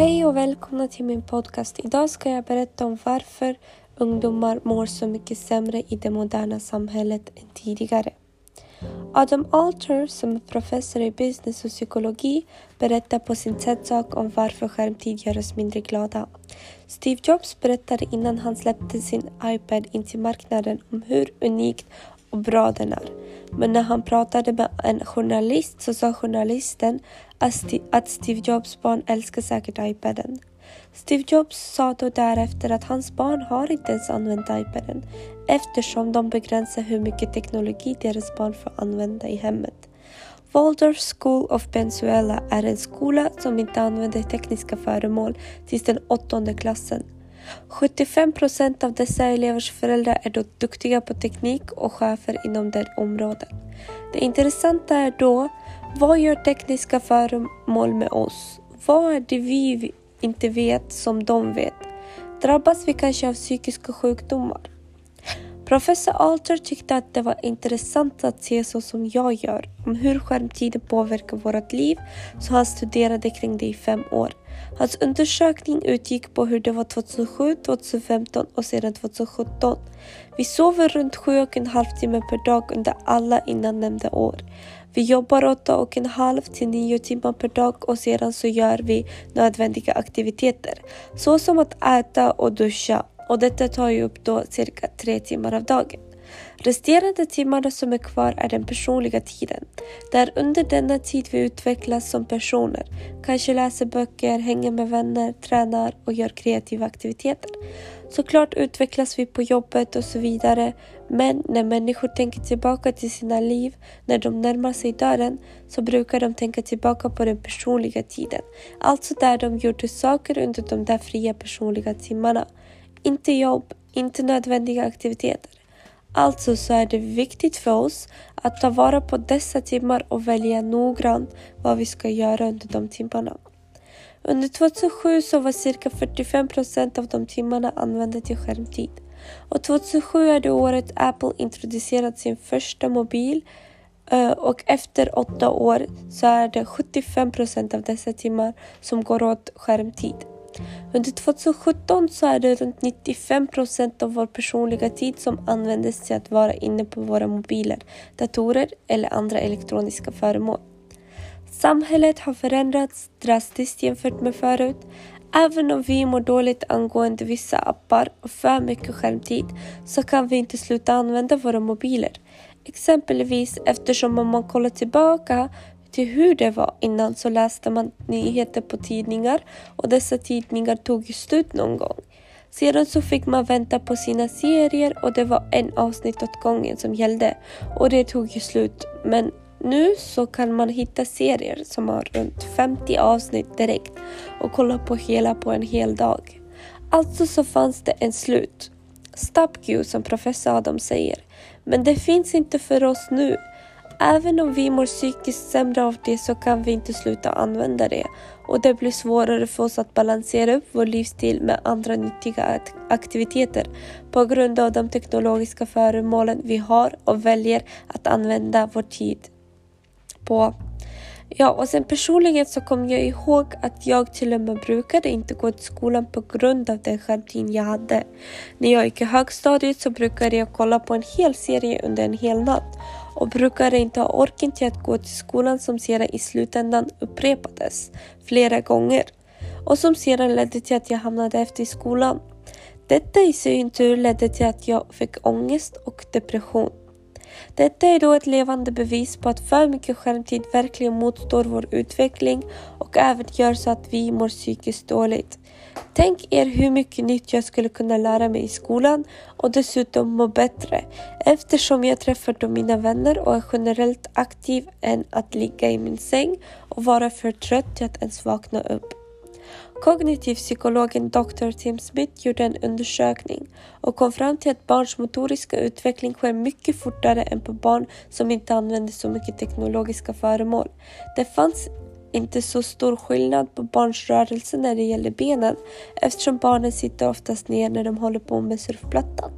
Hej och välkomna till min podcast. Idag ska jag berätta om varför ungdomar mår så mycket sämre i det moderna samhället än tidigare. Adam Alter, som är professor i business och psykologi, berättar på sin TED-talk om varför skärmtid gör oss mindre glada. Steve Jobs berättade innan han släppte sin iPad in till marknaden om hur unikt och bra den är. Men när han pratade med en journalist så sa journalisten att Steve Jobs barn älskar säkert iPaden. Steve Jobs sa då därefter att hans barn har inte ens använt iPaden eftersom de begränsar hur mycket teknologi deras barn får använda i hemmet. Waldorf School of Venezuela är en skola som inte använder tekniska föremål tills den åttonde klassen. 75 procent av dessa elevers föräldrar är då duktiga på teknik och chefer inom det området. Det intressanta är då, vad gör tekniska föremål med oss? Vad är det vi inte vet som de vet? Drabbas vi kanske av psykiska sjukdomar? Professor Alter tyckte att det var intressant att se så som jag gör, om hur skärmtiden påverkar vårt liv, så han studerade kring det i fem år. Hans undersökning utgick på hur det var 2007, 2015 och sedan 2017. Vi sover runt sju och en halv timme per dag under alla innan nämnda år. Vi jobbar åtta och en halv till nio timmar per dag och sedan så gör vi nödvändiga aktiviteter, såsom att äta och duscha och detta tar ju upp då cirka tre timmar av dagen. Resterande timmarna som är kvar är den personliga tiden. Det är under denna tid vi utvecklas som personer. Kanske läser böcker, hänger med vänner, tränar och gör kreativa aktiviteter. Såklart utvecklas vi på jobbet och så vidare. Men när människor tänker tillbaka till sina liv, när de närmar sig döden, så brukar de tänka tillbaka på den personliga tiden. Alltså där de gjorde saker under de där fria personliga timmarna. Inte jobb, inte nödvändiga aktiviteter. Alltså så är det viktigt för oss att ta vara på dessa timmar och välja noggrant vad vi ska göra under de timmarna. Under 2007 så var cirka 45 procent av de timmarna använda till skärmtid. Och 2007 är det året Apple introducerat sin första mobil eh, och efter åtta år så är det 75 procent av dessa timmar som går åt skärmtid. Under 2017 så är det runt 95 procent av vår personliga tid som användes till att vara inne på våra mobiler, datorer eller andra elektroniska föremål. Samhället har förändrats drastiskt jämfört med förut. Även om vi mår dåligt angående vissa appar och för mycket skärmtid så kan vi inte sluta använda våra mobiler. Exempelvis eftersom om man kollar tillbaka till hur det var innan så läste man nyheter på tidningar och dessa tidningar tog ju slut någon gång. Sedan så fick man vänta på sina serier och det var en avsnitt åt gången som gällde och det tog ju slut. Men nu så kan man hitta serier som har runt 50 avsnitt direkt och kolla på hela på en hel dag. Alltså så fanns det en slut. Stop you som professor Adam säger. Men det finns inte för oss nu. Även om vi mår psykiskt sämre av det så kan vi inte sluta använda det och det blir svårare för oss att balansera upp vår livsstil med andra nyttiga aktiviteter på grund av de teknologiska föremålen vi har och väljer att använda vår tid på. Ja, och sen personligen så kom jag ihåg att jag till och med brukade inte gå till skolan på grund av den skärmtid jag hade. När jag gick i högstadiet så brukade jag kolla på en hel serie under en hel natt och brukade inte ha orken till att gå till skolan som sedan i slutändan upprepades flera gånger och som sedan ledde till att jag hamnade efter i skolan. Detta i sin tur ledde till att jag fick ångest och depression. Detta är då ett levande bevis på att för mycket skärmtid verkligen motstår vår utveckling och även gör så att vi mår psykiskt dåligt. Tänk er hur mycket nytt jag skulle kunna lära mig i skolan och dessutom må bättre eftersom jag träffar då mina vänner och är generellt aktiv än att ligga i min säng och vara för trött till att ens vakna upp. Kognitivpsykologen Dr. Tim Smith gjorde en undersökning och kom fram till att barns motoriska utveckling sker mycket fortare än på barn som inte använder så mycket teknologiska föremål. Det fanns inte så stor skillnad på barns rörelse när det gäller benen eftersom barnen sitter oftast ner när de håller på med surfplattan.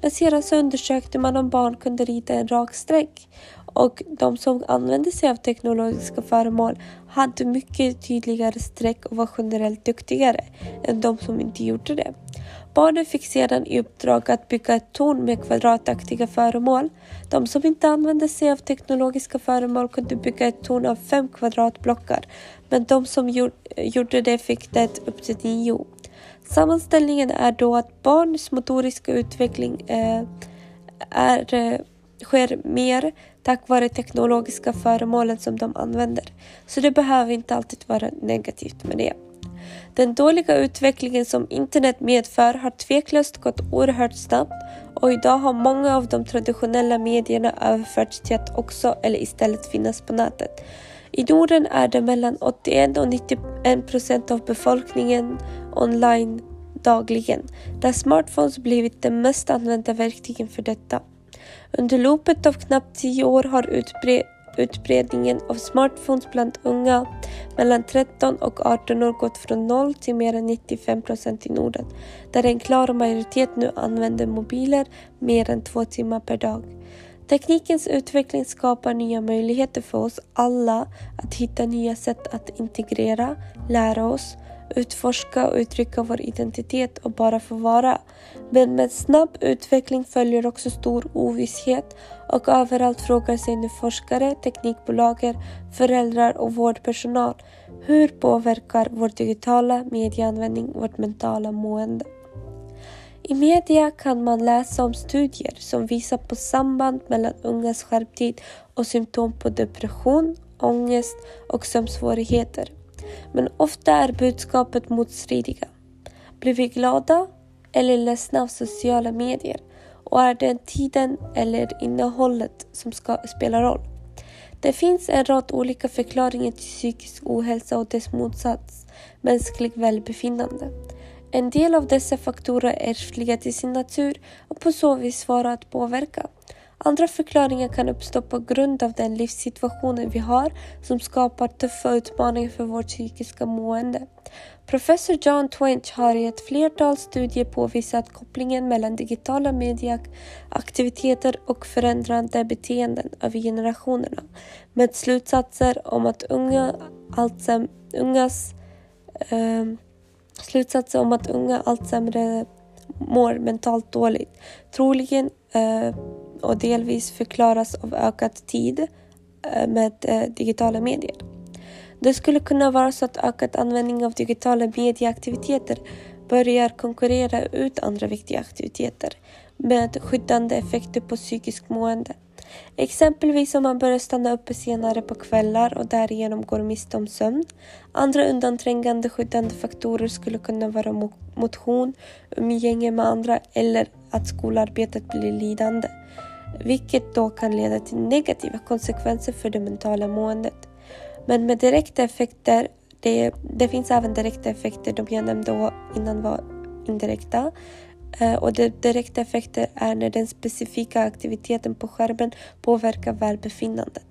Men sedan så undersökte man om barn kunde rita en rak streck och de som använde sig av teknologiska föremål hade mycket tydligare streck och var generellt duktigare än de som inte gjorde det. Barnen fick sedan i uppdrag att bygga ett torn med kvadrataktiga föremål. De som inte använde sig av teknologiska föremål kunde bygga ett torn av fem kvadratblockar, men de som gjorde det fick det upp till nio. Sammanställningen är då att barns motoriska utveckling eh, är, eh, sker mer tack vare teknologiska föremålen som de använder. Så det behöver inte alltid vara negativt med det. Den dåliga utvecklingen som internet medför har tveklöst gått oerhört snabbt och idag har många av de traditionella medierna överförts till att också eller istället finnas på nätet. I Norden är det mellan 81 och 91 procent av befolkningen online dagligen, där smartphones blivit de mest använda verktygen för detta. Under loppet av knappt tio år har utbrett utbredningen av smartphones bland unga mellan 13 och 18 år gått från 0 till mer än 95 procent i Norden, där en klar majoritet nu använder mobiler mer än två timmar per dag. Teknikens utveckling skapar nya möjligheter för oss alla att hitta nya sätt att integrera, lära oss utforska och uttrycka vår identitet och bara få vara. Men med snabb utveckling följer också stor ovisshet och överallt frågar sig nu forskare, teknikbolagen, föräldrar och vårdpersonal hur påverkar vår digitala medieanvändning vårt mentala mående? I media kan man läsa om studier som visar på samband mellan ungas skärptid och symptom på depression, ångest och sömnsvårigheter. Men ofta är budskapet motstridiga. Blir vi glada eller ledsna av sociala medier? Och är det tiden eller innehållet som ska spela roll? Det finns en rad olika förklaringar till psykisk ohälsa och dess motsats, mänskligt välbefinnande. En del av dessa faktorer är ärftliga till sin natur och på så vis svåra att påverka. Andra förklaringar kan uppstå på grund av den livssituationen vi har som skapar tuffa utmaningar för vårt psykiska mående. Professor John Twinch har i ett flertal studier påvisat kopplingen mellan digitala medieaktiviteter och förändrande beteenden över generationerna med slutsatser om att unga allt ungas eh, slutsatser om att unga allt sämre mår mentalt dåligt. Troligen eh, och delvis förklaras av ökad tid eh, med eh, digitala medier. Det skulle kunna vara så att ökad användning av digitala medieaktiviteter börjar konkurrera ut andra viktiga aktiviteter med skyddande effekter på psykiskt mående. Exempelvis om man börjar stanna uppe senare på kvällar och därigenom går miste om sömn. Andra undanträngande skyddande faktorer skulle kunna vara motion, umgänge med andra eller att skolarbetet blir lidande vilket då kan leda till negativa konsekvenser för det mentala måendet. Men med direkta effekter, det, det finns även direkta effekter, de jag nämnde innan var indirekta. Eh, och de direkta effekter är när den specifika aktiviteten på skärmen påverkar välbefinnandet.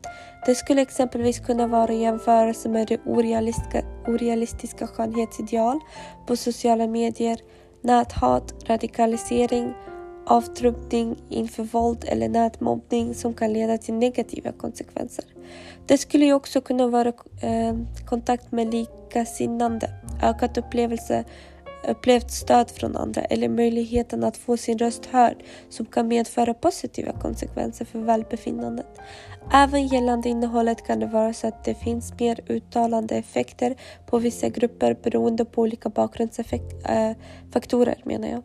Det skulle exempelvis kunna vara jämförelse med det orealistiska, orealistiska skönhetsideal på sociala medier, näthat, radikalisering, avtrubbning inför våld eller nätmobbning som kan leda till negativa konsekvenser. Det skulle ju också kunna vara eh, kontakt med likasinnande, ökat upplevelse, upplevt stöd från andra eller möjligheten att få sin röst hörd som kan medföra positiva konsekvenser för välbefinnandet. Även gällande innehållet kan det vara så att det finns mer uttalande effekter på vissa grupper beroende på olika bakgrundsfaktorer eh, äh, menar jag.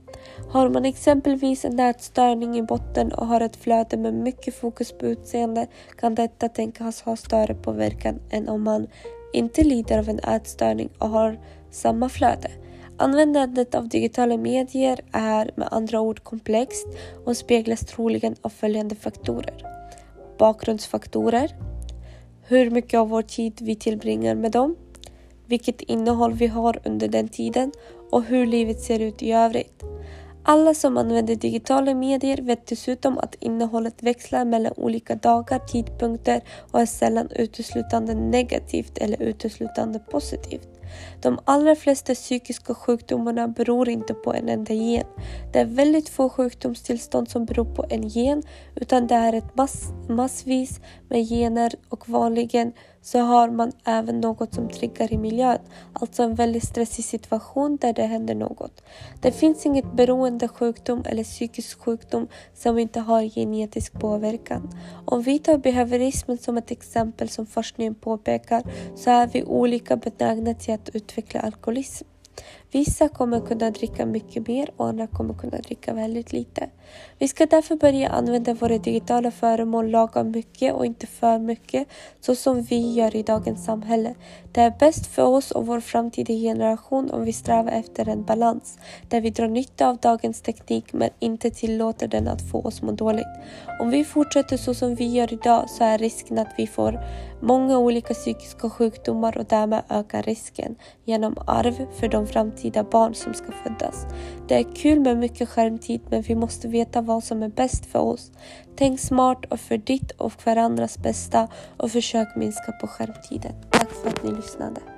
Har man exempelvis en nätstörning i botten och har ett flöde med mycket fokus på utseende kan detta tänkas ha större påverkan än om man inte lider av en ätstörning och har samma flöde. Användandet av digitala medier är med andra ord komplext och speglas troligen av följande faktorer. Bakgrundsfaktorer. Hur mycket av vår tid vi tillbringar med dem. Vilket innehåll vi har under den tiden och hur livet ser ut i övrigt. Alla som använder digitala medier vet dessutom att innehållet växlar mellan olika dagar, tidpunkter och är sällan uteslutande negativt eller uteslutande positivt. De allra flesta psykiska sjukdomarna beror inte på en enda gen. Det är väldigt få sjukdomstillstånd som beror på en gen utan det är ett mass massvis med gener och vanligen så har man även något som triggar i miljön, alltså en väldigt stressig situation där det händer något. Det finns inget beroende sjukdom eller psykisk sjukdom som inte har genetisk påverkan. Om vi tar behaviorismen som ett exempel som forskningen påpekar så är vi olika benägna till att utveckla alkoholism. Vissa kommer kunna dricka mycket mer och andra kommer kunna dricka väldigt lite. Vi ska därför börja använda våra digitala föremål lagom mycket och inte för mycket, så som vi gör i dagens samhälle. Det är bäst för oss och vår framtida generation om vi strävar efter en balans, där vi drar nytta av dagens teknik men inte tillåter den att få oss må dåligt. Om vi fortsätter så som vi gör idag så är risken att vi får många olika psykiska sjukdomar och därmed ökar risken genom arv för de framtida barn som ska födas. Det är kul med mycket skärmtid men vi måste veta vad som är bäst för oss. Tänk smart och för ditt och för andras bästa och försök minska på skärmtiden. Tack för att ni lyssnade.